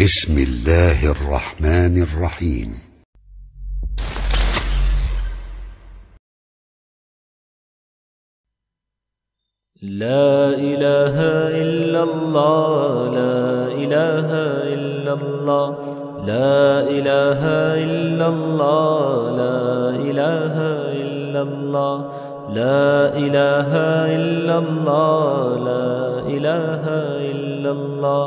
بسم الله الرحمن الرحيم. لا إله إلا الله لا إله إلا الله لا إله إلا الله لا إله إلا الله لا إله إلا الله لا إله إلا الله.